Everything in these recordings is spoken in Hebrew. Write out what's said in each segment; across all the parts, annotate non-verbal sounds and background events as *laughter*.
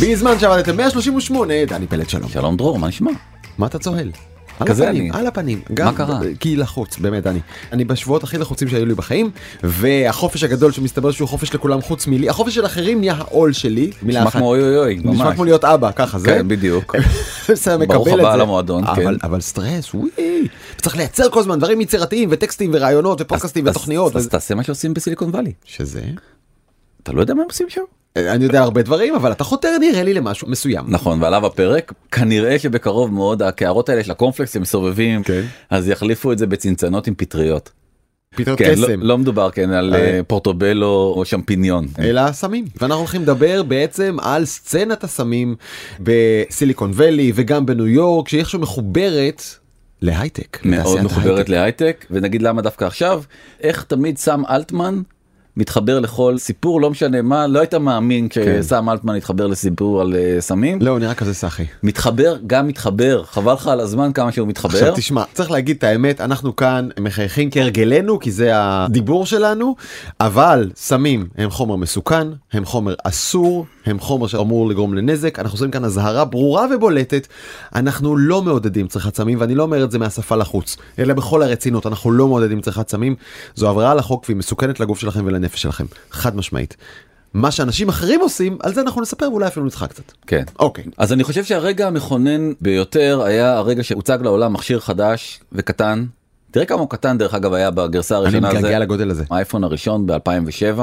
בזמן שעבדתם 138, דני פלד שלום. שלום דרור, מה נשמע? מה אתה צוהל? על כזה הפנים, אני. על הפנים. גם קרה? כי לחוץ, באמת, דני. אני בשבועות הכי לחוצים שהיו לי בחיים, והחופש הגדול שמסתבר שהוא חופש לכולם חוץ מלי, החופש של אחרים נהיה העול שלי. מילה נשמע אחת. כמו אוי אוי אוי, נשמע ממש. כמו להיות אבא, ככה זה. כן, בדיוק. *laughs* בסדר, מקבל ברוך את הבא זה. למועדון, אבל- כן. אבל סטרס, וואי. צריך לייצר כל הזמן דברים יצירתיים וטקסטים ורעיונות ופודקאסטים אז- ותוכניות. אז וזה- תעשה מה שעושים בסיליקון וואלי. שזה? אתה לא יודע מה הם עושים שם? אני יודע הרבה דברים, אבל אתה חותר נראה לי למשהו מסוים. נכון, ועליו הפרק, כנראה שבקרוב מאוד הקערות האלה של הקורנפלקס הם מסובבים, כן. אז יחליפו את זה בצנצנות עם פטריות. פתאום כן, לא- קסם. לא מדובר כן על אה. אה, פורטובלו או שמפיניון. אלא הסמים ואנחנו הולכים לדבר בעצם על סצנת הסמים בסיליקון וואלי וגם בניו יורק שהיא איכשהו מחוברת להייטק. מאוד מחוברת. להייטק ונגיד למה דווקא עכשיו איך תמיד סם אלטמן מתחבר לכל סיפור לא משנה מה לא היית מאמין כן. שסם אלטמן התחבר לסיפור על אה, סמים לא הוא נראה כזה סאחי. מתחבר גם מתחבר חבל לך על הזמן כמה שהוא מתחבר עכשיו תשמע צריך להגיד את האמת אנחנו כאן מחייכים כהרגלנו כי זה הדיבור שלנו אבל סמים הם חומר מסוכן הם חומר אסור הם חומר שאמור לגרום לנזק אנחנו עושים כאן אזהרה ברורה ובולטת אנחנו לא מעודדים צריכת סמים ואני לא אומר את זה מהשפה לחוץ אלא בכל הרצינות אנחנו לא מעודדים צריכת סמים זו עבירה על החוק והיא מסוכנת לגוף שלכם ולנפש שלכם חד משמעית. מה שאנשים אחרים עושים על זה אנחנו נספר ואולי אפילו נצחק קצת. כן. אוקיי. אז אני חושב שהרגע המכונן ביותר היה הרגע שהוצג לעולם מכשיר חדש וקטן. תראה כמה הוא קטן דרך אגב היה בגרסה אני הראשונה. מתגעגע זה- לגודל הזה. האייפון הראשון ב-2007.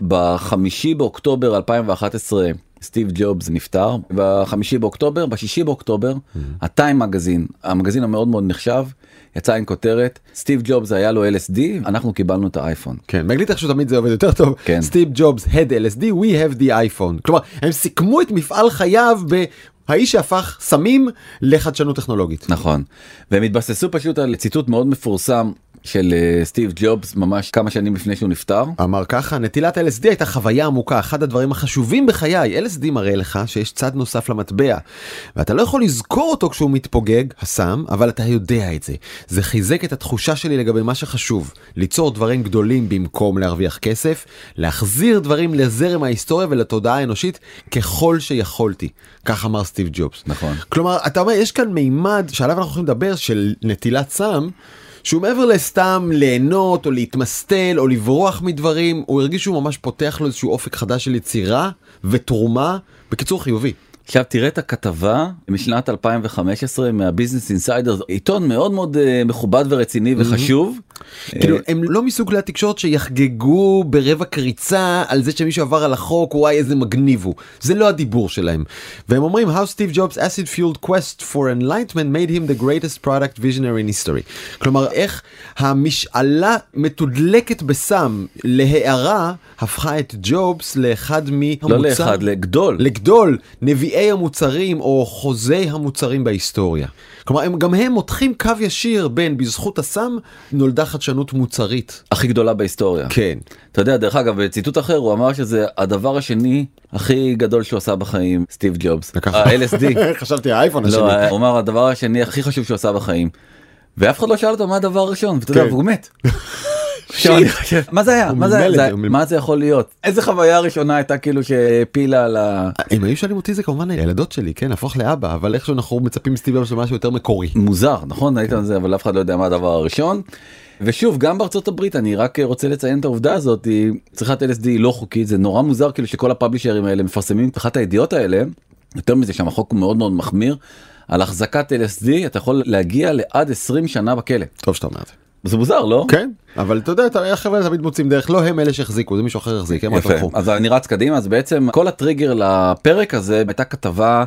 בחמישי באוקטובר 2011 סטיב ג'ובס נפטר בחמישי באוקטובר בשישי באוקטובר הטיים מגזין המגזין המאוד מאוד נחשב יצא עם כותרת סטיב ג'ובס היה לו LSD אנחנו קיבלנו את האייפון. כן, באנגלית איכשהו תמיד זה עובד יותר טוב. כן. סטיב ג'ובס had LSD, we have the iPhone. כלומר, הם סיכמו את מפעל חייו בהאיש שהפך סמים לחדשנות טכנולוגית. נכון והם התבססו פשוט על ציטוט מאוד מפורסם של אה, סטיב ג'ובס ממש כמה שנים לפני שהוא נפטר. אמר ככה, נטילת LSD הייתה חוויה עמוקה, אחד הדברים החשובים בחיי. LSD מראה לך שיש צד נוסף למטבע. ואתה לא יכול לזכור אותו כשהוא מתפוגג, הסם, אבל אתה יודע את זה. זה חיזק את התחושה שלי לגבי מה שחשוב. ליצור דברים גדולים במקום להרוויח כסף, להחזיר דברים לזרם ההיסטוריה ולתודעה האנושית ככל שיכולתי. כך אמר סטיב ג'ובס. נכון. כלומר, אתה אומר, יש כאן מימד שעליו אנחנו יכולים לדבר של נטילת סם. שהוא מעבר לסתם ליהנות או להתמסטל או לברוח מדברים, הוא הרגיש שהוא ממש פותח לו איזשהו אופק חדש של יצירה ותרומה, בקיצור חיובי. עכשיו תראה את הכתבה משנת 2015 מהביזנס אינסיידר עיתון מאוד מאוד אה, מכובד ורציני וחשוב. כאילו הם לא מסוג כלי התקשורת שיחגגו ברבע קריצה על זה שמישהו עבר על החוק וואי איזה מגניב הוא זה לא הדיבור שלהם והם אומרים how Steve Jobs acid fueled quest for enlightenment made him the greatest product visionary in history כלומר איך המשאלה מתודלקת בסם להערה הפכה את ג'ובס לאחד מהמוצר לא לאחד לגדול. לגדול נביאי המוצרים או חוזי המוצרים בהיסטוריה. כלומר הם גם הם מותחים קו ישיר בין בזכות הסם נולדה חדשנות מוצרית. הכי גדולה בהיסטוריה. כן. אתה יודע דרך אגב בציטוט אחר הוא אמר שזה הדבר השני הכי גדול שהוא עשה בחיים סטיב ג'ובס. ה-LSD. *laughs* חשבתי האייפון השני. לא, הוא אמר הדבר השני הכי חשוב שהוא עשה בחיים. ואף אחד לא שאל אותו מה הדבר הראשון ואתה יודע כן. והוא מת. *laughs* חושב, מה זה היה? מה זה היה? מה זה יכול להיות? איזה חוויה ראשונה הייתה כאילו שהפילה על ה... אם היו שואלים אותי זה כמובן הילדות שלי כן להפוך לאבא אבל איכשהו אנחנו מצפים מסטיב ג'ובס למשהו יותר מקורי. מוזר נכון היית על זה אבל אף אחד לא יודע מה הדבר הראשון. ושוב גם בארצות הברית אני רק רוצה לציין את העובדה הזאת היא צריכת LSD היא לא חוקית זה נורא מוזר כאילו שכל הפאבלישרים האלה מפרסמים את אחת הידיעות האלה יותר מזה שם החוק הוא מאוד מאוד מחמיר על החזקת LSD אתה יכול להגיע לעד 20 שנה בכלא טוב שאתה אומר את זה. זה מוזר לא? כן אבל אתה יודע אתה- החבר'ה תמיד מוצאים דרך לא הם אלה שהחזיקו זה מישהו אחר החזיק הם רק לקחו. אז אני רץ קדימה אז בעצם כל הטריגר לפרק הזה הייתה כתבה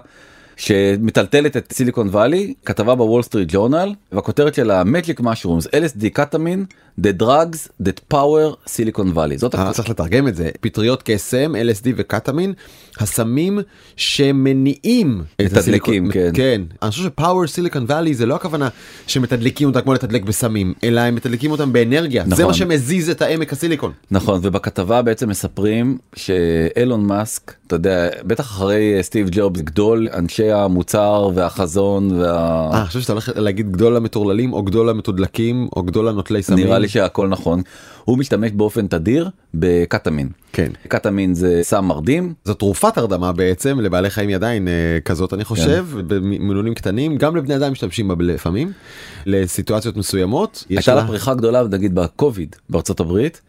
שמטלטלת את סיליקון וואלי כתבה בוול סטריט ג'ורנל והכותרת שלה magic mushrooms LSD קטמין the drugs that power silicon valley זאת אה, הכותרת. צריך לתרגם את זה פטריות קסם LSD וקטמין הסמים שמניעים את הסיליקון- כן. כן אני חושב ש power סיליקון וואלי זה לא הכוונה שמתדלקים אותה כמו לתדלק בסמים אלא הם מתדלקים אותם באנרגיה זה נכון. מה שמזיז את העמק הסיליקון. נכון ובכתבה בעצם מספרים שאילון מאסק אתה יודע בטח אחרי סטיב ג'ובס גדול אנשי המוצר והחזון וה... אה, אני חושב שאתה הולך להגיד גדול המטורללים או גדול המתודלקים או גדול הנוטלי סמים. נראה לי שהכל נכון. הוא משתמש באופן תדיר בקטמין. כן. קטמין זה סם מרדים. זו תרופת הרדמה בעצם לבעלי חיים היא עדיין אה, כזאת אני חושב במינונים קטנים גם לבני אדם משתמשים בה לפעמים לסיטואציות מסוימות. הייתה לה- פריחה גדולה נגיד בקוביד בארצות הברית.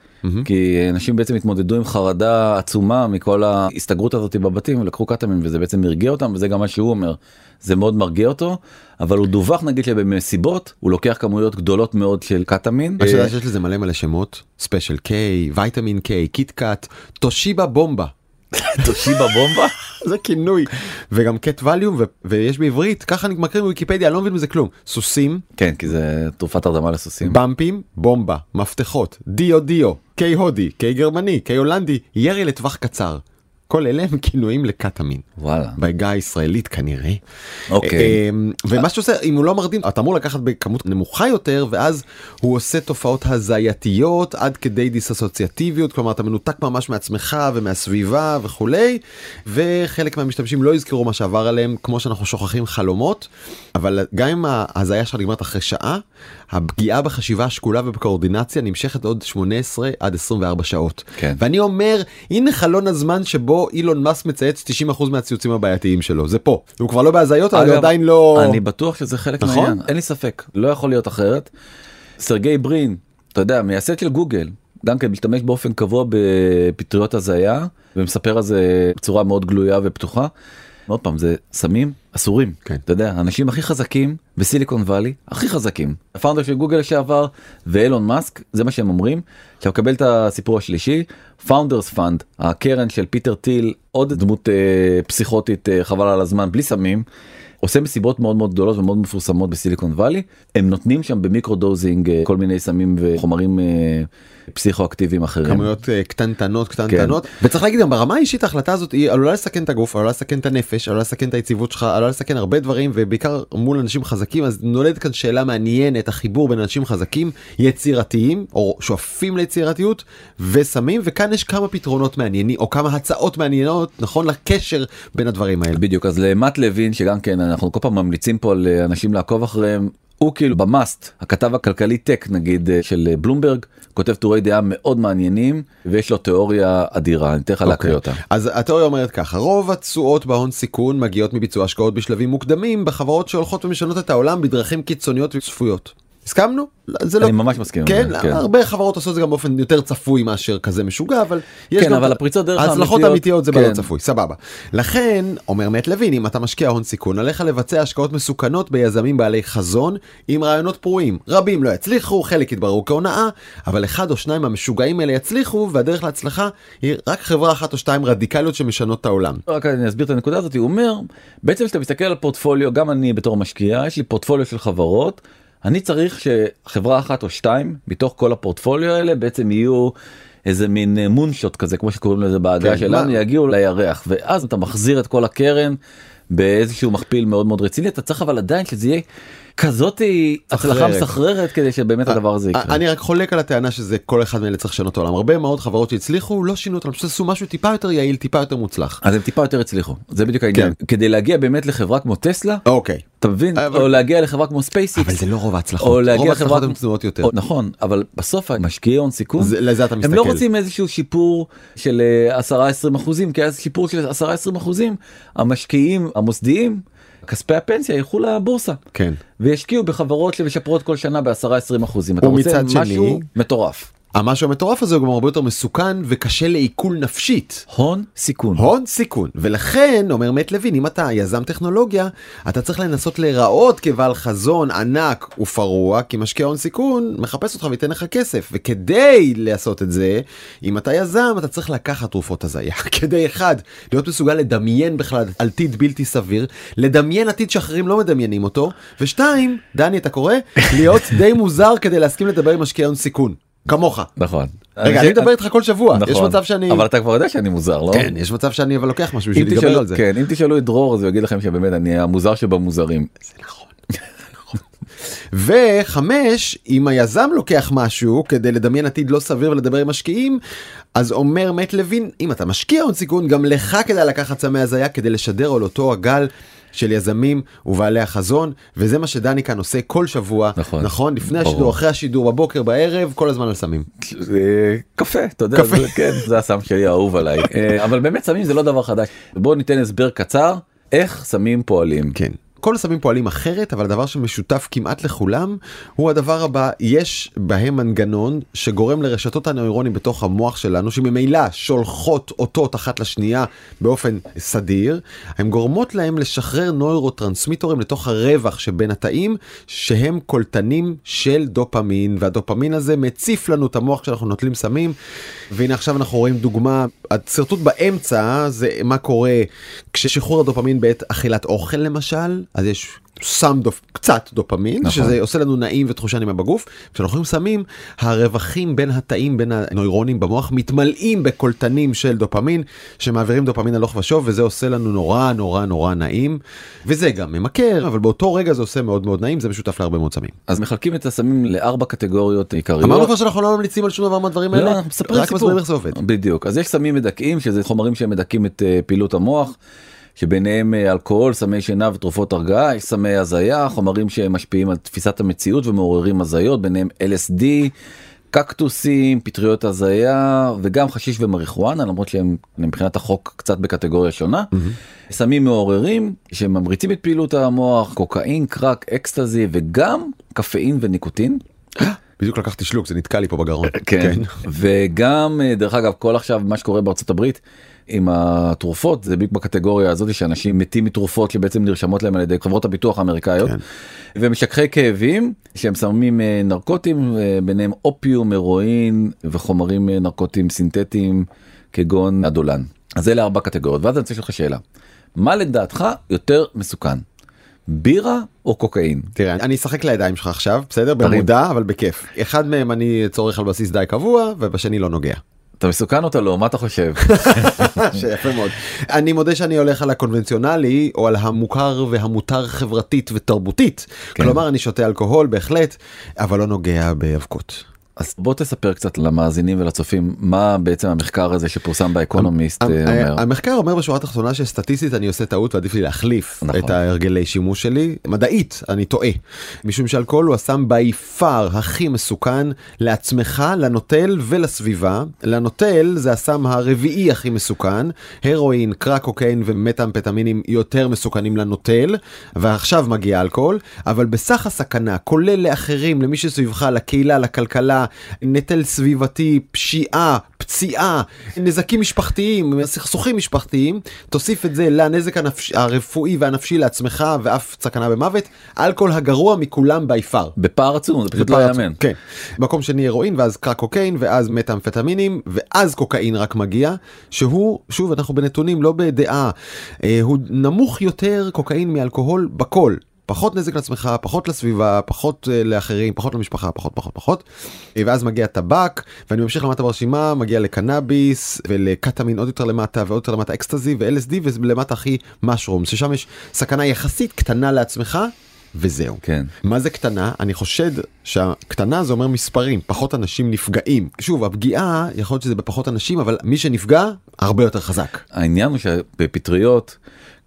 כי אנשים בעצם התמודדו עם חרדה עצומה מכל ההסתגרות הזאת בבתים ולקחו קטמין וזה בעצם הרגיע אותם וזה גם מה שהוא אומר. זה מאוד מרגיע אותו אבל הוא דווח נגיד שבמסיבות הוא לוקח כמויות גדולות מאוד של קטמין. שתדע שיש לזה מלא מלא שמות? Special K Vitamin K Kit Kat טושיבה בומבה *laughs* תושיבה בומבה. זה כינוי וגם קט ווליום ויש בעברית ככה אני מקריא בוויקיפדיה אני לא מבין מזה כלום סוסים כן כי זה תרופת הרדמה לסוסים. במפים בומבה מפתחות דיו דיו קיי הודי קיי גרמני קיי הולנדי ירי לטווח קצר. כל אלה הם כינויים לקטמין. וואלה. בעגה הישראלית כנראה. אוקיי. אמ, ומה שעושה אם הוא לא מרדים אתה אמור לקחת בכמות נמוכה יותר ואז הוא עושה תופעות הזייתיות עד כדי דיסאסוציאטיביות כלומר אתה מנותק ממש מעצמך ומהסביבה וכולי וחלק מהמשתמשים לא יזכרו מה שעבר עליהם כמו שאנחנו שוכחים חלומות אבל גם אם ההזיה שלך נגמרת אחרי שעה הפגיעה בחשיבה השקולה ובקואורדינציה נמשכת עוד 18 עד 24 שעות. כן. ואני אומר הנה חלון הזמן שבו אילון מאסק מצייץ 90% מהציוצים הבעייתיים שלו זה פה הוא כבר לא בהזיות אבל הוא עדיין לא אני בטוח שזה חלק נכון? מהעניין אין לי ספק לא יכול להיות אחרת. סרגי ברין אתה יודע מייסד של גוגל גם כן משתמש באופן קבוע בפטריות הזיה ומספר על זה בצורה מאוד גלויה ופתוחה. עוד פעם זה סמים אסורים כן. אתה יודע האנשים הכי חזקים בסיליקון וואלי הכי חזקים ה founder של גוגל לשעבר ואילון מאסק זה מה שהם אומרים. עכשיו קבל את הסיפור השלישי Founders Fund הקרן של פיטר טיל עוד דמות אה, פסיכוטית אה, חבל על הזמן בלי סמים. עושה מסיבות מאוד מאוד גדולות ומאוד מפורסמות בסיליקון וואלי הם נותנים שם במיקרו דוזינג אה, כל מיני סמים וחומרים אה, פסיכואקטיביים אחרים. כמויות אה, קטנטנות קטנטנות וצריך להגיד גם ברמה האישית ההחלטה הזאת היא עלולה לסכן את הגוף עלולה לסכן את הנפש עלולה לסכן את היציבות שלך עלולה לסכן הרבה דברים ובעיקר מול אנשים חזקים אז נולדת כאן שאלה מעניינת החיבור בין אנשים חזקים יצירתיים או שואפים ליצירתיות וסמים וכאן יש כמה פתרונות מעניינים או כמה הצעות מעניינות נכון לקשר בין הדברים האלה. בדיוק אז למט לוין שגם כן אנחנו כל פעם ממליצים פה לאנשים לעקוב אחריהם. הוא כאילו במאסט הכתב הכלכלי טק נגיד אה, של אה, בלומברג כותב טורי דעה מאוד מעניינים ויש לו תיאוריה אדירה אני אתן לך להקריא אותה. אז התיאוריה אומרת ככה רוב התשואות בהון סיכון מגיעות מביצוע השקעות בשלבים מוקדמים בחברות שהולכות ומשנות את העולם בדרכים קיצוניות וצפויות. הסכמנו? זה לא... אני ממש מסכים כן, כן. הרבה חברות עושות את זה גם באופן יותר צפוי מאשר כזה משוגע אבל יש כן, גם אבל הפריצות דרך ההצלחות האמיתיות- האמיתיות זה כן. בלא צפוי סבבה לכן אומר מת לוין אם אתה משקיע הון סיכון עליך לבצע השקעות מסוכנות ביזמים בעלי חזון עם רעיונות פרועים רבים לא יצליחו חלק יתבררו כהונאה אבל אחד או שניים המשוגעים האלה יצליחו והדרך להצלחה היא רק חברה אחת או שתיים רדיקליות שמשנות את העולם. רק אני אסביר את הנקודה הזאת הוא אומר בעצם כשאתה מסתכל על פורטפוליו גם אני בתור משקיע יש לי פורטפוליו של חברות אני צריך שחברה אחת או שתיים מתוך כל הפורטפוליו האלה בעצם יהיו איזה מין moonshot כזה כמו שקוראים לזה בעגה כן, שלנו מה- יגיעו לירח. ואז אתה מחזיר את כל הקרן באיזשהו מכפיל מאוד מאוד רציני. אתה צריך אבל עדיין שזה יהיה כזאת הצלחה מסחררת. כדי שבאמת הדבר הזה יקרה. אני רק חולק על הטענה שזה כל אחד מאלה צריך לשנות את העולם הרבה מאוד חברות שהצליחו לא שינו אותם פשוט עשו משהו טיפה יותר יעיל טיפה יותר מוצלח. אז הם טיפה יותר הצליחו זה בדיוק העניין כדי להגיע באמת לחברה כמו טסלה אוקיי. אתה מבין אבל- או להגיע לחברה כמו ספייסיקס אבל זה לא רוב ההצלחות. או להגיע רוב ההצלחות הן כמו- צנועות יותר. נכון אבל בסוף המשקיעי הון סיכון זה- לזה אתה הם מסתכל. לא רוצים איזשהו שיפור של אה, 10-20 אחוזים כי אז שיפור של 10-20 אחוזים המשקיעים המוסדיים כספי הפנסיה ילכו לבורסה. כן. וישקיעו בחברות שמשפרות כל שנה ב-10-20 אחוזים. אתה רוצה משהו מטורף המשהו המטורף הזה הוא גם הרבה יותר מסוכן וקשה לעיכול נפשית. הון סיכון. הון סיכון. ולכן אומר מת לוין אם אתה יזם טכנולוגיה אתה צריך לנסות להיראות כבעל חזון ענק ופרוע כי משקיע הון סיכון מחפש אותך וייתן לך כסף. וכדי לעשות את זה אם אתה יזם אתה צריך לקחת תרופות הזיה. *laughs* כדי אחד להיות מסוגל לדמיין בכלל עתיד בלתי סביר לדמיין עתיד שאחרים לא מדמיינים אותו ושתיים דני אתה קורא? להיות די מוזר כדי להסכים לדבר עם משקיע הון סיכון כמוך. נכון רגע אני מדבר איתך כל שבוע יש נכון. מצב שאני אבל אתה כבר יודע שאני מוזר לא כן יש מצב שאני אבל לוקח משהו בשביל להתגבר על זה. כן, אם תשאלו את דרור אז הוא יגיד לכם שבאמת אני המוזר שבמוזרים. וחמש אם היזם לוקח משהו כדי לדמיין עתיד לא סביר ולדבר עם משקיעים אז אומר מת לוין אם אתה משקיע הון סיכון גם לך כדאי לקחת סמי הזיה כדי לשדר על אותו הגל של יזמים ובעלי החזון וזה מה שדני כאן עושה כל שבוע נכון. נכון לפני ברור. השידור אחרי השידור בבוקר בערב כל הזמן על סמים. זה קפה אתה יודע קפה. זה, כן זה הסם שלי האהוב עליי *laughs* אה, אבל באמת סמים זה לא דבר חדש בוא ניתן הסבר קצר איך סמים פועלים. כן. כל הסמים פועלים אחרת אבל הדבר שמשותף כמעט לכולם הוא הדבר הבא יש בהם מנגנון שגורם לרשתות הנוירונים בתוך המוח שלנו שממילא שולחות אותות אחת לשנייה באופן סדיר הן גורמות להם לשחרר נוירוטרנסמיטורים לתוך הרווח שבין התאים שהם קולטנים של דופמין והדופמין הזה מציף לנו את המוח כשאנחנו נוטלים סמים. והנה עכשיו אנחנו רואים דוגמה השרטוט באמצע זה מה קורה כששחרור הדופמין בעת אכילת אוכל למשל אז יש סם דופ... קצת דופמין נכון. שזה עושה לנו נעים ותחושה נעימה בגוף כשאנחנו אוכלים סמים הרווחים בין התאים בין הנוירונים במוח מתמלאים בקולטנים של דופמין שמעבירים דופמין הלוך ושוב וזה עושה לנו נורא נורא נורא נעים וזה גם ממכר אבל באותו רגע זה עושה מאוד מאוד נעים זה משותף להרבה מאוד סמים. אז מחלקים את הסמים לארבע קטגוריות עיקריות. אמרנו כבר שאנחנו לא ממליצים על שום דבר מהדברים האלה לא, מספרים רק סיפור. מסבירים איך זה עובד. בדיוק אז יש סמים מדכאים שזה חומרים שמדכאים את אה, פעילות המוח. שביניהם אה, אלכוהול, סמי שינה ותרופות הרגעה, יש סמי הזיה, חומרים שמשפיעים על תפיסת המציאות ומעוררים הזיות, ביניהם LSD, קקטוסים, פטריות הזיה וגם חשיש ומריחואנה למרות שהם מבחינת החוק קצת בקטגוריה שונה. סמים מעוררים שממריצים את פעילות המוח, קוקאין, קרק, אקסטזי וגם קפאין וניקוטין. *gasps* בדיוק לקחתי שלוק זה נתקע לי פה בגרון. כן. וגם אה, דרך אגב כל עכשיו מה שקורה בארצות הברית עם התרופות זה בדיוק בקטגוריה הזאת שאנשים מתים מתרופות שבעצם נרשמות להם על ידי חברות הביטוח האמריקאיות. כן. ומשככי כאבים שהם סמים אה, נרקוטיים אה, ביניהם אופיום הרואין וחומרים אה, נרקוטיים סינתטיים כגון אדולן. אז אלה ארבע קטגוריות ואז אני רוצה לשאול אותך שאלה. מה לדעתך יותר מסוכן? בירה או קוקאין? תראה אני אשחק לידיים שלך עכשיו בסדר. במודע אבל בכיף אחד מהם אני צורך על בסיס די קבוע ובשני לא נוגע. אתה מסוכן או אתה לא? מה אתה חושב? *laughs* שיפה מאוד. אני מודה שאני הולך על הקונבנציונלי או על המוכר והמותר חברתית ותרבותית. כן. כלומר אני שותה אלכוהול בהחלט אבל לא נוגע באבקות. אז בוא תספר קצת למאזינים ולצופים מה בעצם המחקר הזה שפורסם באקונומיסט אה, אומר. המחקר אומר בשורה התחתונה שסטטיסטית אני עושה טעות ועדיף לי להחליף נכון. את ההרגלי שימוש שלי. מדעית אני טועה. משום שאלכוהול הוא הסם בי פאר הכי מסוכן לעצמך לנוטל ולסביבה. לנוטל זה הסם הרביעי הכי מסוכן. הרואין קרק קוקאין ומטאמפטמינים יותר מסוכנים לנוטל ועכשיו מגיע אלכוהול אבל בסך הסכנה כולל לאחרים למי שסביבך לקהילה לכלכלה נטל סביבתי פשיעה פציעה נזקים משפחתיים סכסוכים משפחתיים תוסיף את זה לנזק הנפש... הרפואי והנפשי לעצמך ואף סכנה במוות אלכוהול הגרוע מכולם בי פאר. בפער עצום זה פשוט לא יאמן. כן. מקום שני הרואין ואז קרק קוקאין ואז מטאמפטמינים ואז קוקאין רק מגיע שהוא שוב אנחנו בנתונים לא בדעה אה, הוא נמוך יותר קוקאין מאלכוהול בכל. פחות נזק לעצמך, פחות לסביבה, פחות uh, לאחרים, פחות למשפחה, פחות פחות פחות. אה, ואז מגיע טבק, ואני ממשיך למטה ברשימה, מגיע לקנאביס ולקטמין עוד יותר למטה ועוד יותר למטה אקסטזי ו-LSD ולמטה הכי משרום, ששם יש סכנה יחסית קטנה לעצמך. וזהו. כן. מה זה קטנה? אני חושד שהקטנה זה אומר מספרים, פחות אנשים נפגעים. שוב, הפגיעה, יכול להיות שזה בפחות אנשים, אבל מי שנפגע, הרבה יותר חזק. העניין הוא שבפטריות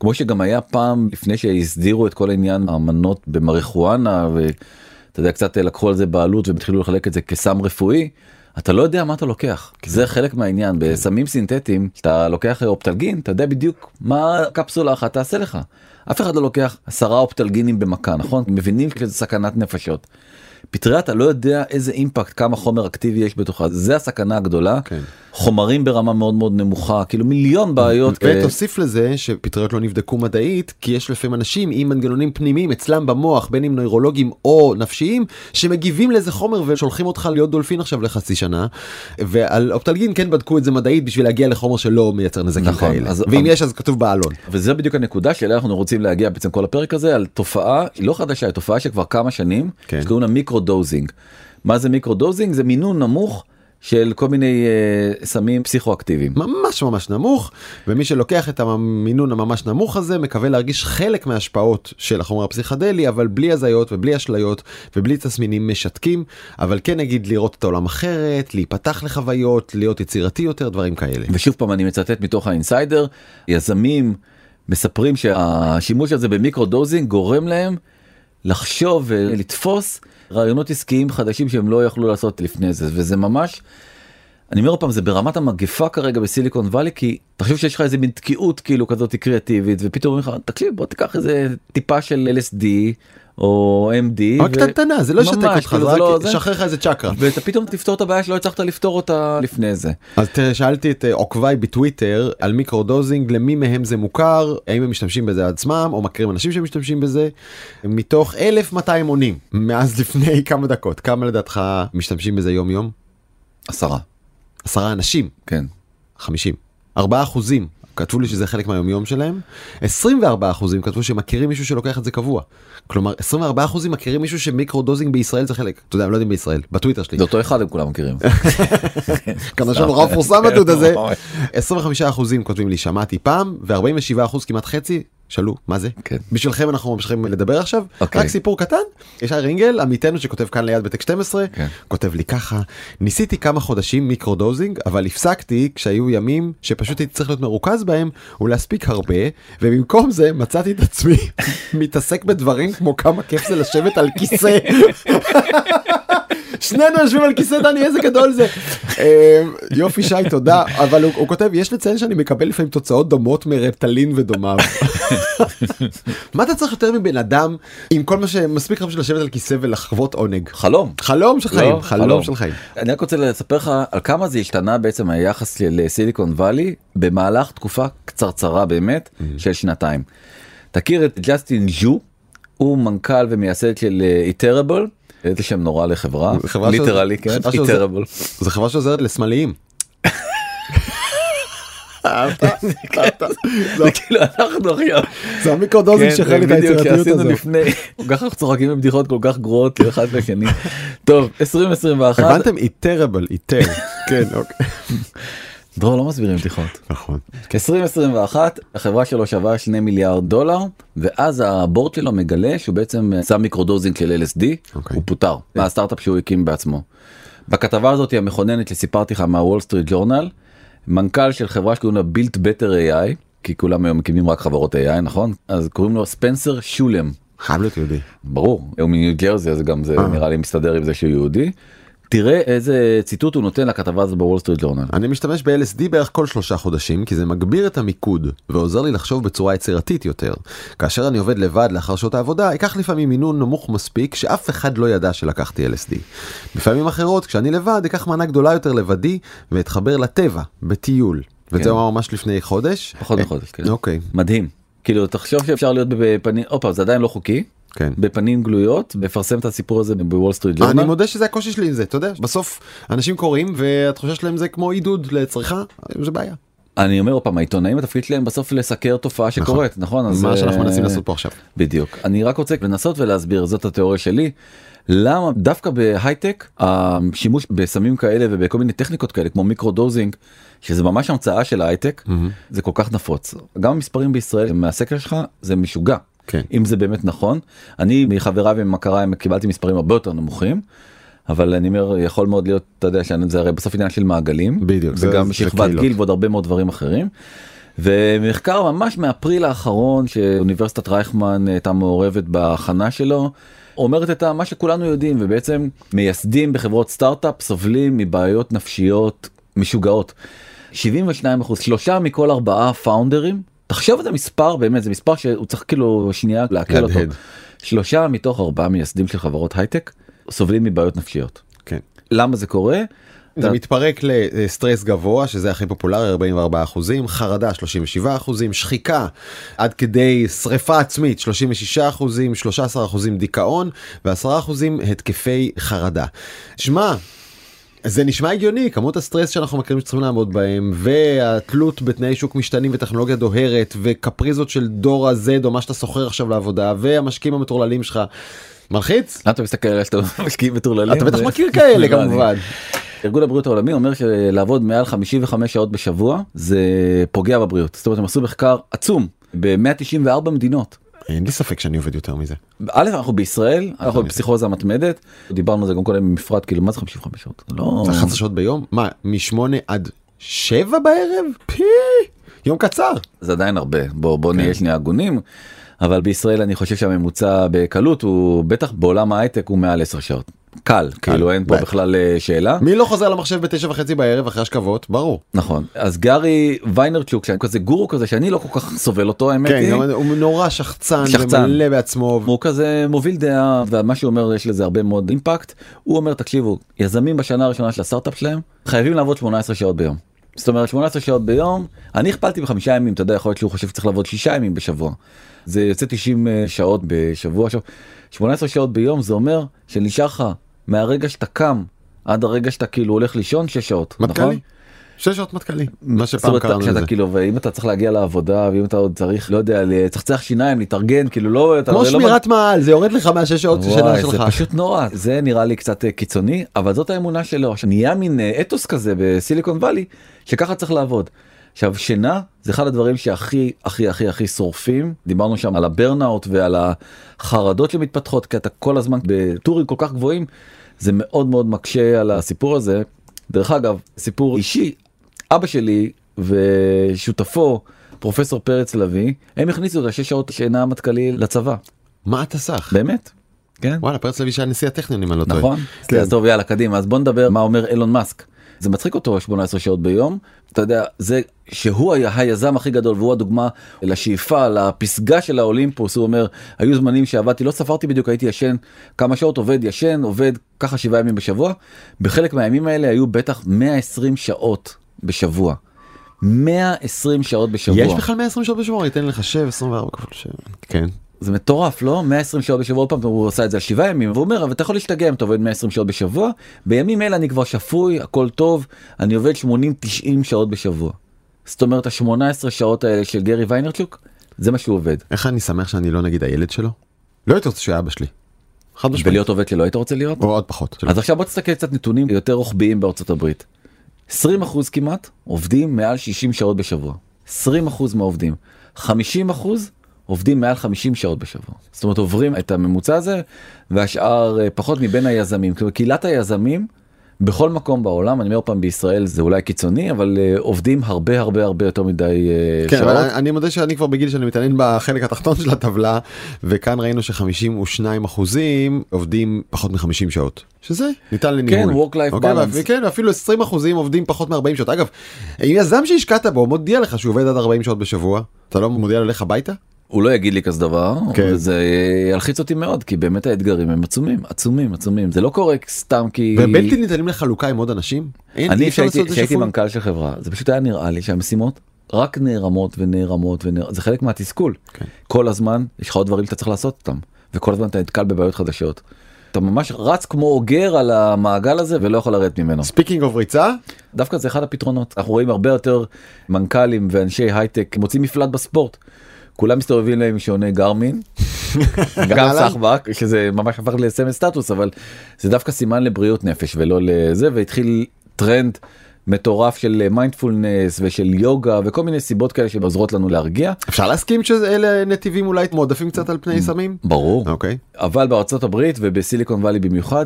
כמו שגם היה פעם לפני שהסדירו את כל העניין האמנות במריחואנה ואתה יודע קצת לקחו על זה בעלות והם התחילו לחלק את זה כסם רפואי. אתה לא יודע מה אתה לוקח. זה חלק מהעניין. בסמים סינתטיים אתה לוקח אופטלגין אתה יודע בדיוק מה קפסולה אחת תעשה לך. אף אחד לא לוקח עשרה אופטלגינים במכה נכון? מבינים שזה סכנת נפשות. פטריה אתה לא יודע איזה impact כמה חומר אקטיבי יש בתוכה. זה הסכנה הגדולה. כן. חומרים ברמה מאוד מאוד נמוכה כאילו מיליון בעיות. אה, ותוסיף לזה שפטריות לא נבדקו מדעית כי יש לפעמים אנשים עם מנגנונים פנימיים אצלם במוח בין אם נוירולוגים או נפשיים שמגיבים לאיזה חומר ושולחים אותך להיות דולפין עכשיו לחצי שנה ועל אופטלגין כן בדקו את זה מדעית בשביל להגיע לחומר שלא מייצר נזקים נכון, כאלה אז- ואם יש אז כתוב בעלון. וזה בדיוק הנקודה שאליה אנחנו רוצים להגיע בעצם כל הפרק הזה על תופעה לא חדשה היא תופעה שכבר כמה שנים כן. שקוראים לה microdosing. מה זה microdosing זה מינון נמוך של כל מיני אה, סמים פסיכואקטיביים. ממש ממש נמוך ומי שלוקח את המינון הממש נמוך הזה מקווה להרגיש חלק מההשפעות של החומר הפסיכדלי אבל בלי הזיות ובלי אשליות ובלי תסמינים משתקים אבל כן נגיד לראות את העולם אחרת להיפתח לחוויות להיות יצירתי יותר דברים כאלה. ושוב פעם אני מצטט מתוך ה Insider יזמים מספרים שהשימוש הזה ב microdosing גורם להם לחשוב ולתפוס רעיונות עסקיים חדשים שהם לא יכלו לעשות לפני זה וזה ממש. אני אומר פעם זה ברמת המגפה כרגע בסיליקון וואלי כי תחשוב שיש לך איזה מין תקיעות כאילו כזאת קריאטיבית ופתאום אומרים לך תקשיב בוא תיקח איזה טיפה של LSD או MD. רק קטנטנה זה לא ישתק אותך כאילו, זה לא רק זה. ישחרר לך איזה צ'קרה. ואתה פתאום תפתור את הבעיה שלא הצלחת לפתור אותה לפני זה. אז תראה, שאלתי את אה, עוקביי בטוויטר על microdosing למי מהם זה מוכר האם הם משתמשים בזה עצמם או מכירים אנשים שמשתמשים בזה מתוך 1200 עונים מאז *laughs* לפני כמה דקות כמה לדעתך משתמשים בזה יום יום עשרה. עשרה אנשים כן. 50 4 אחוזים כתבו לי שזה חלק מהיומיום שלהם. 24 אחוזים כתבו שמכירים מישהו שלוקח את זה קבוע. כלומר 24 אחוזים מכירים מישהו שמיקרודוזינג בישראל זה חלק אתה יודע הם לא יודעים בישראל בטוויטר שלי. זה אותו אחד הם כולם מכירים. *laughs* כמה שנורא מפורסם הדוד הזה. 25 אחוזים כותבים לי שמעתי פעם ו47 אחוז כמעט חצי שאלו מה זה כן. בשבילכם אנחנו ממשיכים לדבר עכשיו אוקיי. רק סיפור קטן ישי רינגל עמיתנו שכותב כאן ליד ב-tech 12 כן. כותב לי ככה ניסיתי כמה חודשים מיקרודוזינג אבל הפסקתי כשהיו ימים שפשוט הייתי צריך להיות מרוכז בהם ולהספיק הרבה ובמקום זה מצאתי את עצמי *laughs* מתעסק בדברים כמו כמה כיף זה לשבת על כיסא. *laughs* שנינו יושבים על כיסא דני איזה גדול זה. אה, יופי שי תודה אבל הוא, כותב יש לציין שאני מקבל לפעמים תוצאות דומות מרפטלין ודומיו. *laughs* מה אתה צריך יותר מבן אדם עם כל מה שמספיק לך בשביל לשבת על כיסא ולחוות עונג. חלום. חלום של חיים לא, חלום של חיים. אני רק רוצה לספר לך על כמה זה השתנה בעצם היחס לסיליקון וואלי במהלך תקופה קצרצרה באמת של שנתיים. תכיר את ג'סטין ז'ו, הוא מנכ"ל ומייסד של Iterable. איזה שם נורא לחברה, literally כן. זו חברה שעוזרת לשמאליים. זה כאילו אנחנו עכשיו, זה המיקרודוזינג כן, שחלק היצירתיות הזאת. לפני, כל כך אנחנו צוחקים בבדיחות כל כך גרועות אחד לשני. טוב, 2021, הבנתם? It terrible. *laughs* כן, אוקיי. דרור לא מסבירים בדיחות. נכון. 2021 החברה שלו שווה 2 מיליארד דולר ואז ה board שלו מגלה שהוא בעצם שם מיקרודוזינג של LSD אוקיי. הוא פוטר מהסטארט-אפ שהוא הקים בעצמו. בכתבה הזאת המכוננת שסיפרתי לך מהוול סטריט ג'ורנל מנכ"ל של חברה שקוראים לה Built Better AI כי כולם היום מקימים רק חברות AI נכון אז קוראים לו ספנסר שולם חייב להיות יהודי. ברור הוא מניו ג'רזי אז גם זה אה. נראה לי מסתדר עם זה שהוא יהודי. תראה איזה ציטוט הוא נותן לכתבה הזאת בוול סטריט ג'ורנל. אני משתמש ב-LSD בערך כל שלושה חודשים כי זה מגביר את המיקוד ועוזר לי לחשוב בצורה יצירתית יותר. כאשר אני עובד לבד לאחר שעות העבודה, אקח לפעמים מינון נמוך מספיק שאף אחד לא ידע שלקחתי LSD. בפעמים אחרות, כשאני לבד, אקח מנה גדולה יותר לבדי ואתחבר לטבע, בטיול. וזה כן. הוא אמר ממש לפני חודש. פחות מחודש, כן. אוקיי, מדהים. כאילו תחשוב שאפשר להיות בפנים, עוד פעם זה עדיין לא חוקי, כן. בפנים גלויות, לפרסם את הסיפור הזה בוול סטריט אני ג'ורנל. מודה שזה הקושי שלי עם זה, אתה יודע, בסוף אנשים קוראים והתחושה שלהם זה כמו עידוד לצריכה, זה בעיה. אני אומר עוד פעם העיתונאים התפקיד שלהם בסוף לסקר תופעה שקורית נכון אז מה שאנחנו אה, מנסים לעשות פה עכשיו. בדיוק אני רק רוצה לנסות ולהסביר זאת התיאוריה שלי. למה דווקא בהייטק השימוש בסמים כאלה ובכל מיני טכניקות כאלה כמו מיקרו דוזינג שזה ממש המצאה של ההייטק זה כל כך נפוץ גם המספרים בישראל מהסקר שלך זה משוגע כן. אם זה באמת נכון אני מחבריי ומכריי קיבלתי מספרים הרבה יותר נמוכים. אבל אני אומר יכול מאוד להיות אתה יודע שזה הרי בסוף עניין של מעגלים בדיוק, זה- וגם שכבת. גיל ועוד הרבה מאוד דברים אחרים. ומחקר ממש מאפריל האחרון שאוניברסיטת רייכמן הייתה מעורבת בהכנה שלו אומרת את מה שכולנו יודעים ובעצם מייסדים בחברות סטארט-אפ סובלים מבעיות נפשיות משוגעות. 72 אחוז שלושה מכל ארבעה פאונדרים תחשוב את המספר באמת זה מספר שהוא צריך כאילו שנייה לעכל אותו. שלושה מתוך ארבעה מייסדים של חברות הייטק סובלים מבעיות נפשיות. כן. למה זה קורה? זה אתה- מתפרק לסטרס גבוה שזה הכי פופולרי 44 אחוזים חרדה 37 אחוזים שחיקה עד כדי שריפה עצמית 36 אחוזים 13 אחוזים דיכאון ו10 אחוזים התקפי חרדה. שמע. זה נשמע הגיוני כמות הסטרס שאנחנו מכירים שצריכים לעמוד בהם והתלות בתנאי שוק משתנים וטכנולוגיה דוהרת וקפריזות של דור ה-Z או מה שאתה שוכר עכשיו לעבודה והמשקיעים המטורללים שלך. מלחיץ? למה אתה מסתכל עליי שאתה משקיעים מטורללים? אתה בטח מכיר כאלה כמובן. ארגון הבריאות העולמי אומר שלעבוד מעל 55 שעות בשבוע זה פוגע בבריאות. זאת אומרת הם עשו מחקר עצום ב-194 מדינות. אין לי ספק שאני עובד יותר מזה. א' אנחנו בישראל אנחנו בפסיכוזה מתמדת דיברנו על זה גם קודם במפרט כאילו מה זה 55 שעות? לא... 11 שעות ביום? מה, משמונה עד שבע בערב? פי! יום קצר. זה עדיין הרבה בוא בוא נהיה שנייה הגונים. אבל בישראל אני חושב שהממוצע בקלות הוא בטח בעולם ההייטק הוא מעל 10 שעות. קל, כאילו אין פה. בכלל אה, שאלה. מי לא חוזר למחשב בתשע וחצי בערב אחרי השכבות? ברור. נכון אז גארי ויינרצ'וק שאני כזה גורו כזה שאני לא כל כך סובל אותו האמת כן, היא. הוא נורא שחצן שחצן. ומלא בעצמו. הוא כזה מוביל דעה ומה שהוא אומר יש לזה הרבה מאוד אימפקט הוא אומר תקשיבו יזמים בשנה הראשונה של הסטארט-אפ שלהם חייבים לעבוד 18 שעות ביום. זאת אומרת 18 שעות ביום אני הכפלתי בחמישה ימים אתה יודע יכול להיות שהוא חושב שצריך לעבוד שישה ימים בשבוע. זה יוצא 90 שעות בשבוע עכשיו 18 שעות ביום זה אומר שנשאר לך מהרגע שאתה קם עד הרגע שאתה כאילו הולך לישון 6 שעות נכון? מטכ"לי. שש שעות מטכ"לי. מה שפעם קראנו לזה. כאילו ואם אתה צריך להגיע לעבודה ואם אתה עוד צריך לא יודע לצחצח שיניים להתארגן כאילו לא אתה כמו לא שמירת מעל זה יורד לך מהשש שעות שינה וואי, שלך. זה פשוט נורא זה נראה לי קצת אה, קיצוני אבל זאת האמונה שלו עכשיו נהיה מין אה, אתוס כזה בסיליקון וואלי שככה צריך לעבוד. עכשיו שינה זה אחד הדברים שהכי הכי הכי הכי שורפים דיברנו שם על הברנאוט ועל החרדות שמתפתחות כי אתה כל הזמן בטורים כל כך גבוהים זה מאוד מאוד מקשה על הסיפור הזה. דרך אגב סיפור אישי אבא שלי ושותפו פרופסור פרץ לביא הם הכניסו את השש שעות שינה מטכ"לי לצבא מה אתה סך? באמת. כן. וואלה פרץ לוי שהיה נשיא הטכניון אם אני לא טועה. נכון? כן. אז טוב יאללה קדימה אז בוא נדבר מה אומר אילון מאסק. זה מצחיק אותו 18 שעות ביום אתה יודע זה שהוא היה היזם הכי גדול והוא הדוגמה לשאיפה לפסגה של האולימפוס הוא אומר היו זמנים שעבדתי לא ספרתי בדיוק הייתי ישן כמה שעות עובד ישן עובד ככה שבעה ימים בשבוע בחלק מהימים האלה היו בטח 120 שעות בשבוע. 120 שעות בשבוע. יש בכלל 120 שעות בשבוע? ייתן לך 7 24 כפול 7. כן. זה מטורף לא 120 שעות בשבוע עוד פעם הוא עשה את זה על שבעה ימים והוא אומר אבל אתה יכול להשתגע אם אתה עובד 120 שעות בשבוע בימים אלה אני כבר שפוי הכל טוב אני עובד 80-90 שעות בשבוע. זאת אומרת ה-18 שעות האלה של גרי ויינרצ'וק זה מה שהוא עובד. איך אני שמח שאני לא נגיד הילד שלו? לא הייתי רוצה שהוא אבא שלי. חד משמעית. ולהיות עובד שלא היית רוצה להיות? או עוד פחות. אז עכשיו בוא תסתכל קצת נתונים יותר רוחביים בארצות הברית. 20 אחוז כמעט עובדים מעל 60 שעות בשבוע. 20 אחוז מהעובדים. 50 אחוז עובדים מעל 50 שעות בשבוע. זאת אומרת עוברים את הממוצע הזה והשאר אה, פחות מבין היזמים. כלומר, קהילת היזמים בכל מקום בעולם אני אומר פעם בישראל זה אולי קיצוני אבל אה, עובדים הרבה הרבה הרבה יותר מדי אה, כן, שעות. אבל אני מודה שאני כבר בגיל שאני מתעניין בחלק התחתון של הטבלה וכאן ראינו ש52 אחוזים עובדים פחות מ-50 שעות שזה ניתן לניהול. כן, work-life אוקיי, balance. ואפ- כן, אפילו 20 אחוזים עובדים פחות מ-40 שעות. אגב, אם יזם שהשקעת בו מודיע לך שהוא עובד עד 40 שעות בשבוע, אתה לא מודיע לו לך הביתה? הוא לא יגיד לי כזה דבר, כן. וזה ילחיץ אותי מאוד, כי באמת האתגרים הם עצומים, עצומים, עצומים. זה לא קורה סתם כי... ובלתי ניתנים לחלוקה עם עוד אנשים? אין, אני אפשר לעשות שהייתי את זה שהייתי שפוי? מנכ"ל של חברה, זה פשוט היה נראה לי שהמשימות רק נערמות ונערמות ונערמות, זה חלק מהתסכול. כן. כל הזמן יש לך עוד דברים שאתה צריך לעשות אותם, וכל הזמן אתה נתקל בבעיות חדשות. אתה ממש רץ כמו אוגר על המעגל הזה ולא יכול לרדת ממנו. speaking of ריצה, דווקא זה אחד הפתרונות אנחנו רואים הרבה יותר מנכ"לים ואנשי הייטק מוצאים מפלט בספורט. כולם מסתובבים להם עם שעוני גרמין, *laughs* גם. סחבק שזה ממש הפך לסמל סטטוס אבל זה דווקא סימן לבריאות נפש ולא לזה והתחיל טרנד מטורף של מיינדפולנס ושל יוגה וכל מיני סיבות כאלה שעוזרות לנו להרגיע. אפשר להסכים שאלה נתיבים אולי מועדפים קצת על. פני סמים? ברור. אוקיי. אבל בארצות הברית ובסיליקון וואלי במיוחד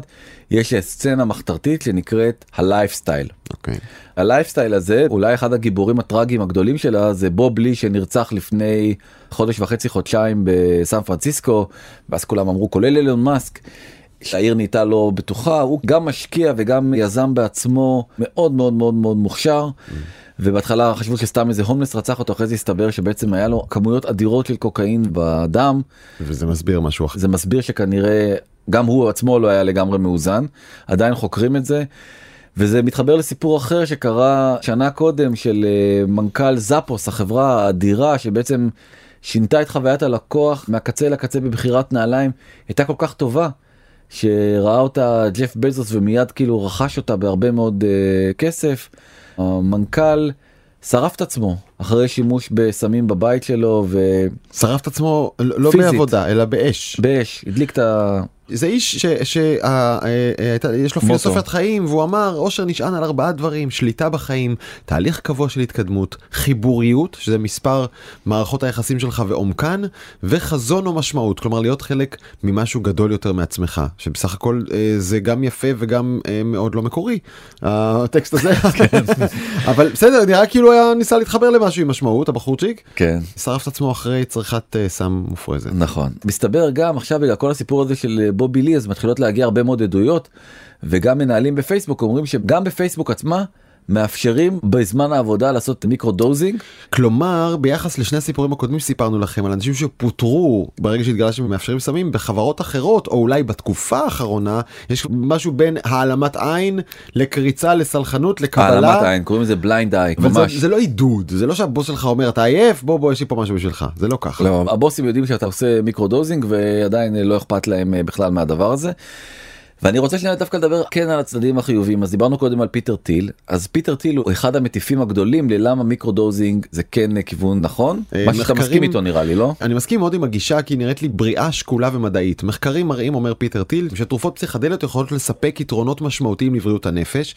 יש סצנה מחתרתית שנקראת הלייפסטייל. אוקיי. הלייפסטייל הזה אולי אחד הגיבורים הטראגיים הגדולים שלה זה בובי לי שנרצח לפני חודש וחצי חודשיים בסן פרנסיסקו ואז כולם אמרו כולל אילון מאסק. שהעיר נהייתה לא בטוחה הוא גם משקיע וגם יזם בעצמו מאוד מאוד מאוד מאוד מוכשר. ובהתחלה חשבו שסתם איזה הומלס רצח אותו אחרי זה הסתבר שבעצם היה לו כמויות אדירות של קוקאין בדם וזה מסביר משהו אחר. זה מסביר שכנראה גם הוא עצמו לא היה לגמרי מאוזן עדיין חוקרים את זה. וזה מתחבר לסיפור אחר שקרה שנה קודם של אה, מנכ"ל זאפוס החברה האדירה שבעצם שינתה את חוויית הלקוח מהקצה לקצה בבחירת נעליים הייתה כל כך טובה שראה אותה ג'ף בזוס ומיד כאילו רכש אותה בהרבה מאוד אה, כסף. המנכ"ל שרף את עצמו אחרי שימוש בסמים בבית שלו ו... שרף את עצמו לא פיזית. בעבודה אלא באש. באש, הדליק את זה איש שיש לו מוטו. פילוסופיית חיים והוא אמר אושר נשען על ארבעה דברים שליטה בחיים תהליך קבוע של התקדמות חיבוריות שזה מספר מערכות היחסים שלך ועומקן וחזון או משמעות כלומר להיות חלק ממשהו גדול יותר מעצמך שבסך הכל אה, זה גם יפה וגם אה, מאוד לא מקורי הטקסט הזה *laughs* *laughs* אבל בסדר נראה כאילו היה ניסה להתחבר למשהו עם משמעות הבחורצ'יק כן. שרף את עצמו אחרי צריכת אה, סם מופרזת. נכון מסתבר גם עכשיו בגלל כל הסיפור הזה של בובי לי אז מתחילות להגיע הרבה מאוד עדויות וגם מנהלים בפייסבוק אומרים שגם בפייסבוק עצמה מאפשרים בזמן העבודה לעשות מיקרו דוזינג כלומר ביחס לשני הסיפורים הקודמים שסיפרנו לכם על אנשים שפוטרו ברגע שהתגלה שהם מאפשרים סמים בחברות אחרות או אולי בתקופה האחרונה יש משהו בין העלמת עין לקריצה לסלחנות העלמת לקבלה. עין קוראים לזה blind eye זה, ממש. זה לא עידוד זה לא שהבוס שלך אומר אתה עייף בוא בוא יש לי פה משהו בשבילך זה לא ככה. לא, הבוסים יודעים שאתה עושה מיקרו דוזינג ועדיין אה, לא אכפת להם אה, בכלל מהדבר הזה. ואני רוצה שנייה דווקא לדבר כן על הצדדים החיוביים. אז דיברנו קודם על פיטר ת'יל. אז פיטר ת'יל הוא אחד המטיפים הגדולים ללמה מיקרו דוזינג זה כן כיוון נכון? אה, מה שאתה מסכים איתו נראה לי לא? אני מסכים מאוד עם הגישה כי נראית לי בריאה שקולה ומדעית. מחקרים מראים אומר פיטר ת'יל שתרופות פסיכדליות יכולות לספק יתרונות משמעותיים לבריאות הנפש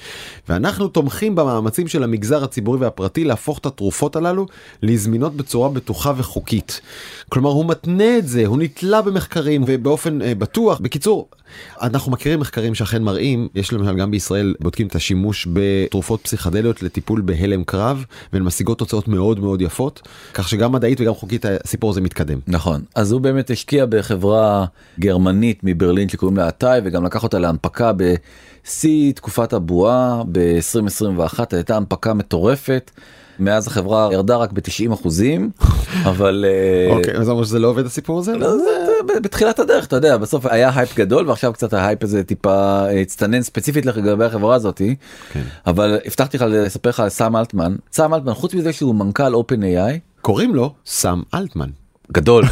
ואנחנו תומכים במאמצים של המגזר הציבורי והפרטי להפוך את התרופות הללו לזמינות בצורה בטוחה וחוקית. כלומר הוא מתנה את זה הוא נתלה במחקרים ובאופן אה, בטוח. בקיצור אנחנו מכירים מחקרים שאכן מראים יש למשל גם בישראל בודקים את השימוש בתרופות פסיכדליות לטיפול בהלם קרב והן משיגות תוצאות מאוד מאוד יפות כך שגם מדעית וגם חוקית הסיפור הזה מתקדם. נכון אז הוא באמת השקיע בחברה גרמנית מברלין שקוראים לה עתאי וגם לקח אותה להנפקה בשיא תקופת הבועה ב-2021 הייתה הנפקה מטורפת. מאז החברה ירדה רק ב-90 אחוזים אבל אה, אוקיי אז אמרו שזה לא עובד הסיפור הזה? לא, זה, בתחילת הדרך אתה יודע בסוף היה הייפ גדול ועכשיו קצת ההייפ הזה טיפה אה, הצטנן ספציפית לגבי החברה הזאתי כן. אבל הבטחתי לך לספר לך על סאם אלטמן סאם אלטמן חוץ מזה שהוא מנכ"ל OpenAI קוראים לו סם אלטמן. גדול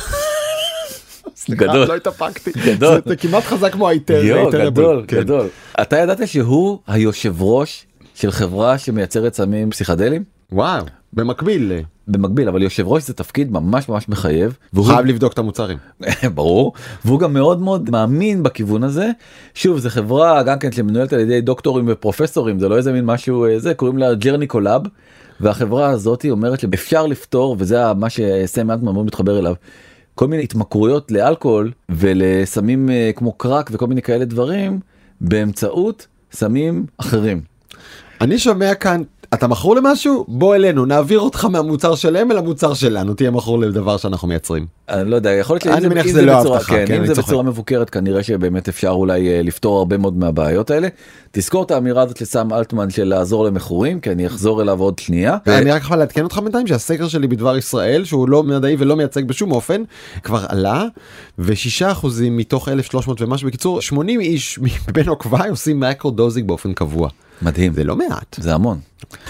גדול. לא התאפקתי. גדול. זה- זה כמעט חזק כמו היתר. יו, גדול. כן. גדול אתה ידעת שהוא היושב ראש של חברה שמייצרת סמים פסיכדלים וואו במקביל במקביל אבל יושב ראש זה תפקיד ממש ממש מחייב הוא והוא חייב לבדוק את המוצרים. *laughs* ברור והוא גם מאוד מאוד מאמין בכיוון הזה שוב זה חברה גם כן שמנוהלת על ידי דוקטורים ופרופסורים זה לא איזה מין משהו אה, זה קוראים לה ג'רני קולאב והחברה הזאת אומרת שאפשר לפתור וזה מה שסם אלטמן מאוד מתחבר אליו. כל מיני התמכרויות לאלכוהול ולסמים אה, כמו קרק וכל מיני כאלה דברים באמצעות סמים אחרים. אני שומע כאן אתה מכור למשהו בוא אלינו נעביר אותך מהמוצר שלהם אל המוצר שלנו תהיה מכור לדבר שאנחנו מייצרים. אני לא יודע יכול להיות שאם אם שזה לא בצורה- כן, כן, אם זה. בצורה מבוקרת כנראה שבאמת אפשר אולי אה, לפתור הרבה מאוד מהבעיות האלה. תזכור את האמירה הזאת לסם אלטמן של לעזור למכורים כי אני אחזור אליו עוד שנייה. אני רק יכול לעדכן אותך בינתיים שהסקר שלי בדבר ישראל שהוא לא מדעי ולא מייצג בשום אופן כבר עלה ושישה אחוזים מתוך 1300 ומשהו בקיצור 80 איש מבין עוקביי עושים מייקרו דוזינג באופן קבוע מדהים זה לא מעט. זה המון.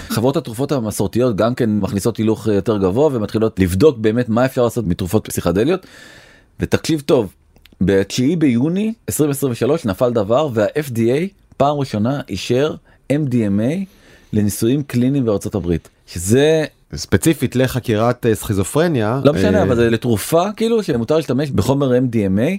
חברות התרופות המסורתיות גם כן מכניסות הילוך אה, יותר גבוה ומתחילות לבדוק באמת מה אפשר לעשות מתרופות פסיכדליות. ותקשיב טוב ב-9 ביוני 2023 נפל דבר וה-FDA פעם ראשונה אישר MDMA לניסויים קליניים בארצות הברית שזה ספציפית לחקירת אה, סכיזופרניה לא משנה אה, אבל זה לתרופה כאילו שמותר להשתמש בחומר MDMA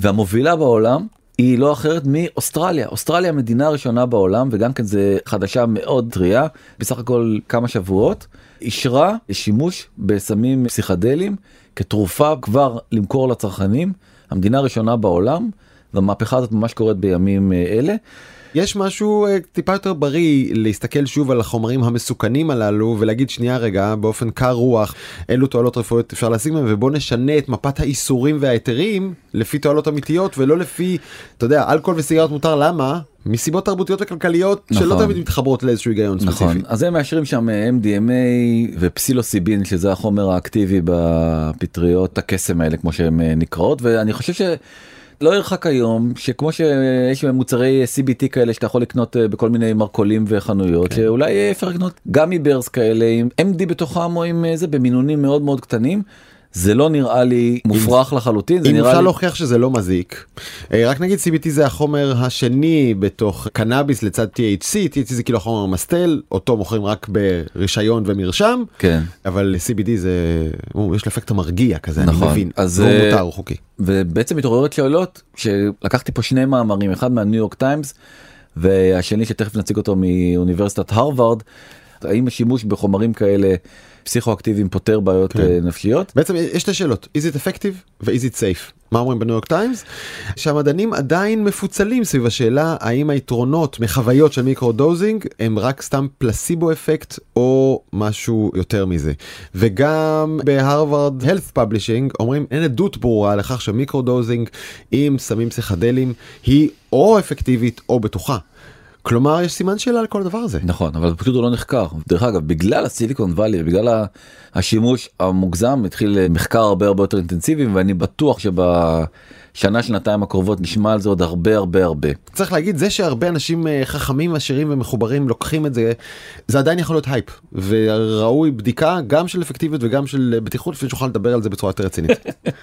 והמובילה בעולם היא לא אחרת מאוסטרליה אוסטרליה המדינה הראשונה בעולם וגם כן זה חדשה מאוד טריה בסך הכל כמה שבועות אישרה שימוש בסמים פסיכדליים כתרופה כבר למכור לצרכנים המדינה הראשונה בעולם והמהפכה הזאת ממש קורית בימים אה, אלה. יש משהו אה, טיפה יותר בריא להסתכל שוב על החומרים המסוכנים הללו ולהגיד שנייה רגע באופן קר רוח אילו תועלות רפואיות אפשר להשיג מהם ובוא נשנה את מפת האיסורים וההיתרים לפי תועלות אמיתיות ולא לפי אתה יודע אלכוהול וסיגריות מותר למה מסיבות תרבותיות וכלכליות שלא נכון. תמיד מתחברות לאיזשהו היגיון נכון ספציפי. אז הם מאשרים שם אה, MDMA ופסילוסיבין שזה החומר האקטיבי בפטריות הקסם האלה כמו שהן אה, נקראות ואני חושב שלא ירחק היום שכמו שיש מוצרי CBT כאלה שאתה יכול לקנות אה, בכל מיני מרכולים וחנויות שאולי אה, אפשר לקנות גם מברס כאלה עם MD בתוכם או עם אה, זה במינונים מאוד מאוד קטנים. זה לא נראה לי מופרך לחלוטין זה אם נראה אפשר לי להוכיח שזה לא מזיק. אה, רק נגיד CBT זה החומר השני בתוך קנאביס לצד THC, THC זה כאילו החומר המסטל, אותו מוכרים רק ברישיון ומרשם, כן אבל CBD זה, הוא, יש לו אפקט המרגיע כזה, נכון, אני מבין, אז, והוא אה, מותר, הוא חוקי. ובעצם מתעוררת שאלות שלקחתי פה שני מאמרים אחד מהניו יורק טיימס והשני שתכף נציג אותו מאוניברסיטת הרווארד האם השימוש בחומרים כאלה פסיכואקטיביים פותר בעיות כן. אה, נפשיות בעצם יש שתי שאלות, is it effective ו-is it safe? מה אומרים בניו יורק טיימס? שהמדענים עדיין מפוצלים סביב השאלה האם היתרונות מחוויות של מיקרו דוזינג הם רק סתם placebo effect או משהו יותר מזה. וגם בהרווארד Health Publishing אומרים אין עדות ברורה לכך שמיקרו דוזינג עם סמים פסיכדליים היא או אפקטיבית או בטוחה. כלומר יש סימן שאלה על כל הדבר הזה. נכון אבל פשוט הוא לא נחקר דרך אגב בגלל הסיליקון ואלי בגלל השימוש המוגזם התחיל מחקר הרבה הרבה יותר אינטנסיבי ואני בטוח שבשנה שנתיים הקרובות נשמע על זה עוד הרבה הרבה הרבה. צריך להגיד זה שהרבה אנשים אה, חכמים עשירים ומחוברים לוקחים את זה זה עדיין יכול להיות הייפ וראוי בדיקה גם של אפקטיביות וגם של בטיחות לפני שנוכל לדבר על זה בצורה יותר רצינית.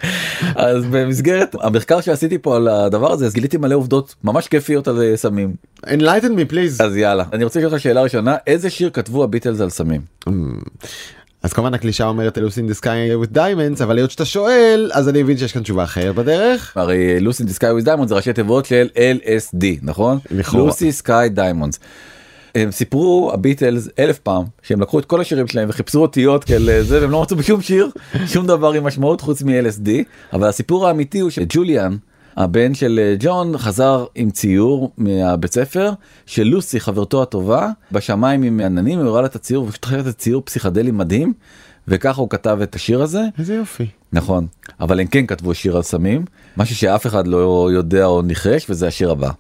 *laughs* אז במסגרת המחקר שעשיתי פה על הדבר הזה אז גיליתי מלא עובדות ממש כיפיות על אה, סמים enlighten me please. אז יאללה אני רוצה לשאול אותך שאלה ראשונה איזה שיר כתבו הביטלס על סמים. אז כמובן הקלישה אומרת אלוס in the sky with diamonds אבל היות שאתה שואל אז אני מבין שיש כאן תשובה אחרת בדרך. הרי Lucy sky with diamond זה ראשי תיבות של LSD נכון? Lucy sky diamonds. הם סיפרו הביטלס אלף פעם שהם לקחו את כל השירים שלהם וחיפשו אותיות כאלה זה והם לא מצאו בשום שיר שום דבר עם משמעות חוץ מ-LSD אבל הסיפור האמיתי הוא שג'וליאן הבן של אה, ג'ון חזר עם ציור מהבית ספר של לוסי חברתו הטובה בשמיים עם עננים הוא הראה לה את הציור ופשוט חייב את ציור פסיכדלי מדהים וככה הוא כתב את השיר הזה איזה יופי. נכון אבל הם כן כתבו שיר על סמים משהו שאף אחד לא יודע או ניחש וזה השיר הבא.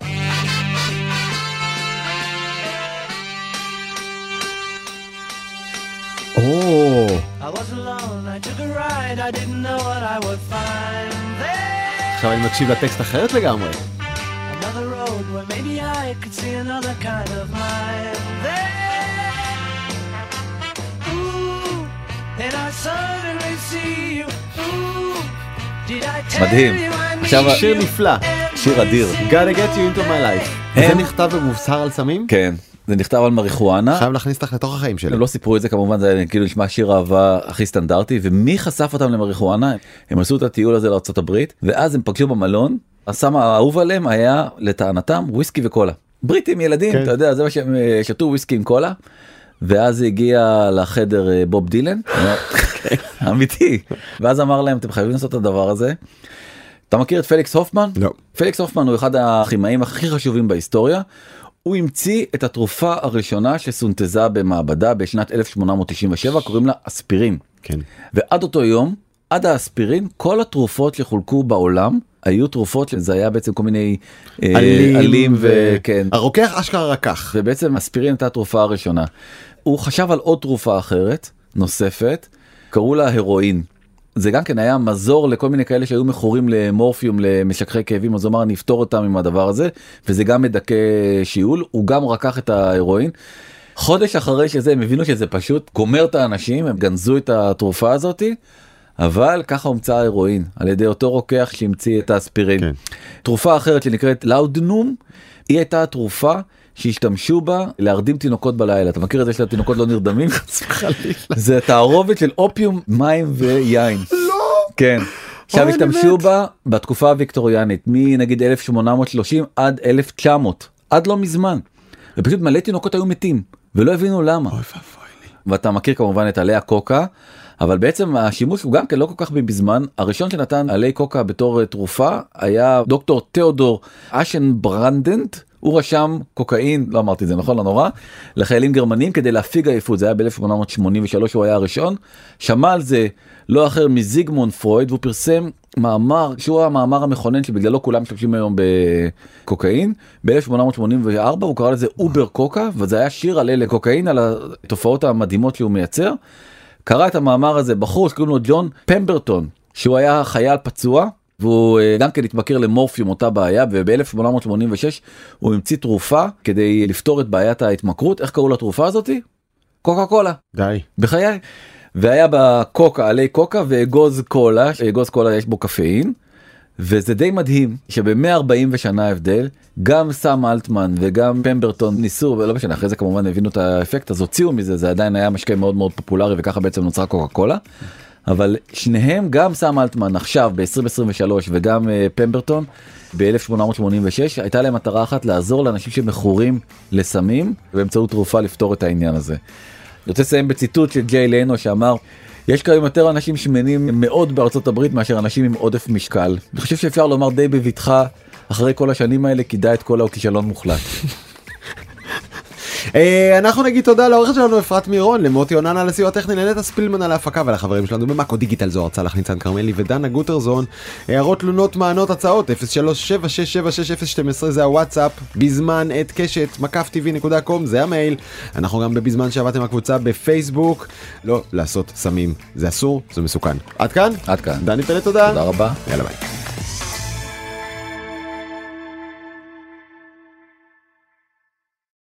או, I was alone, I took a ride, I didn't know what I would find. עכשיו אני מקשיב לטקסט אחרת לגמרי. Another road where maybe I could see another kind of mind there. Ooh, and I suddenly see you. Ooh, did I tell מדהים. עכשיו, שיר נפלא. שיר אדיר. gotta get you into my life. זה נכתב ומובשר על סמים? כן זה נכתב על מריחואנה. חייב להכניס אותך לתוך החיים שלי. הם לא סיפרו את זה כמובן זה כאילו נשמע שיר אהבה הכי סטנדרטי ומי חשף אותם למריחואנה הם עשו את הטיול הזה לארה"ב ואז הם פגשו במלון הסם האהוב עליהם היה לטענתם וויסקי וקולה. בריטים ילדים כן. אתה יודע זה מה שהם אה, שתו וויסקי עם קולה. ואז הגיע לחדר אה, בוב דילן *laughs* אמיתי ואז אמר להם אתם חייבים לעשות את הדבר הזה. אתה מכיר את פליקס הופמן? לא. פליקס הופמן הוא אחד הכימאים הכי חשובים בהיסטוריה. הוא המציא את התרופה הראשונה שסונתזה במעבדה בשנת 1897 קוראים לה אספירין. כן. ועד אותו יום עד האספירין כל התרופות שחולקו בעולם היו תרופות שזה היה בעצם כל מיני אה, עלים וכן הרוקח אשכרה רקח. ובעצם אספירין הייתה התרופה הראשונה. הוא חשב על עוד תרופה אחרת נוספת קראו לה הרואין. זה גם כן היה מזור לכל מיני כאלה שהיו מכורים למורפיום למשככי כאבים אז הוא אמר אני אפתור אותם עם הדבר הזה וזה גם מדכא שיעול הוא גם רקח את ההרואין. חודש אחרי שזה הם הבינו שזה פשוט גומר את האנשים הם גנזו את התרופה הזאתי. אבל ככה הומצא ההרואין על ידי אותו רוקח שהמציא את האספירין. כן. תרופה אחרת שנקראת לאודנום היא הייתה התרופה שהשתמשו בה להרדים תינוקות בלילה אתה מכיר את זה שהתינוקות לא נרדמים *laughs* זה תערובת של אופיום מים ויין *laughs* לא. כן. עכשיו השתמשו. בה בתקופה הוויקטוריאנית מנגיד 1830 עד 1900 עד לא מזמן. ופשוט מלא תינוקות היו מתים ולא הבינו למה. ואתה מכיר כמובן את עלי הקוקה אבל בעצם השימוש הוא גם כן לא כל כך בזמן הראשון שנתן עלי קוקה בתור אה, תרופה היה דוקטור תיאודור אשן ברנדנט. הוא רשם קוקאין לא אמרתי את זה נכון לא נורא לחיילים גרמנים כדי להפיג עייפות זה היה ב-1883 הוא היה הראשון שמע על זה לא אחר מזיגמונד פרויד והוא פרסם מאמר שהוא המאמר המכונן שבגללו כולם משתמשים היום בקוקאין ב-1884 הוא קרא לזה Über Coca וזה היה שיר על הקוקאין על התופעות המדהימות שהוא מייצר. קרא את המאמר הזה בחור שקוראים לו ג'ון פמברטון שהוא היה חייל פצוע והוא אה, גם כן התמכר למורפיום אותה בעיה וב-1886 הוא המציא תרופה כדי לפתור את בעיית ההתמכרות איך קראו לתרופה הזאתי? קוקה קולה די. בחיי. והיה בקוקה עלי קוקה ואגוז קולה אגוז קולה יש בו קפאין. וזה די מדהים שב-140 שנה הבדל גם סם אלטמן וגם פמברטון ניסו ולא משנה אחרי זה כמובן הבינו את האפקט אז הוציאו מזה זה עדיין היה משקה מאוד מאוד פופולרי וככה בעצם נוצרה קוקה קולה. אבל שניהם גם סם אלטמן עכשיו ב-2023 וגם uh, פמברטון ב-1886 הייתה להם מטרה אחת לעזור לאנשים שמכורים לסמים באמצעות תרופה לפתור את העניין הזה. אני רוצה לסיים בציטוט של ג'יי לנו שאמר יש כיום יותר אנשים שמנים מאוד בארצות הברית מאשר אנשים עם עודף משקל. אני חושב שאפשר לומר די בבטחה אחרי כל השנים האלה כדאי את כל הכישלון מוחלט. אה, אנחנו נגיד תודה לעורכת שלנו אפרת מירון, למוטי אוננה על הסיוע הטכני, לנטע ספילמן על ההפקה ולחברים שלנו במאקו דיגיטל זוהר צלח ניצן כרמלי ודנה גוטרזון. הערות תלונות מענות הצעות 0376766012 זה הוואטסאפ, בזמן את קשת מקף קום זה המייל. אנחנו גם בבזמן שעבדתם הקבוצה בפייסבוק. לא לעשות סמים זה אסור זה מסוכן. עד כאן? עד כאן. דני פלד תודה. תודה רבה. יאללה ביי.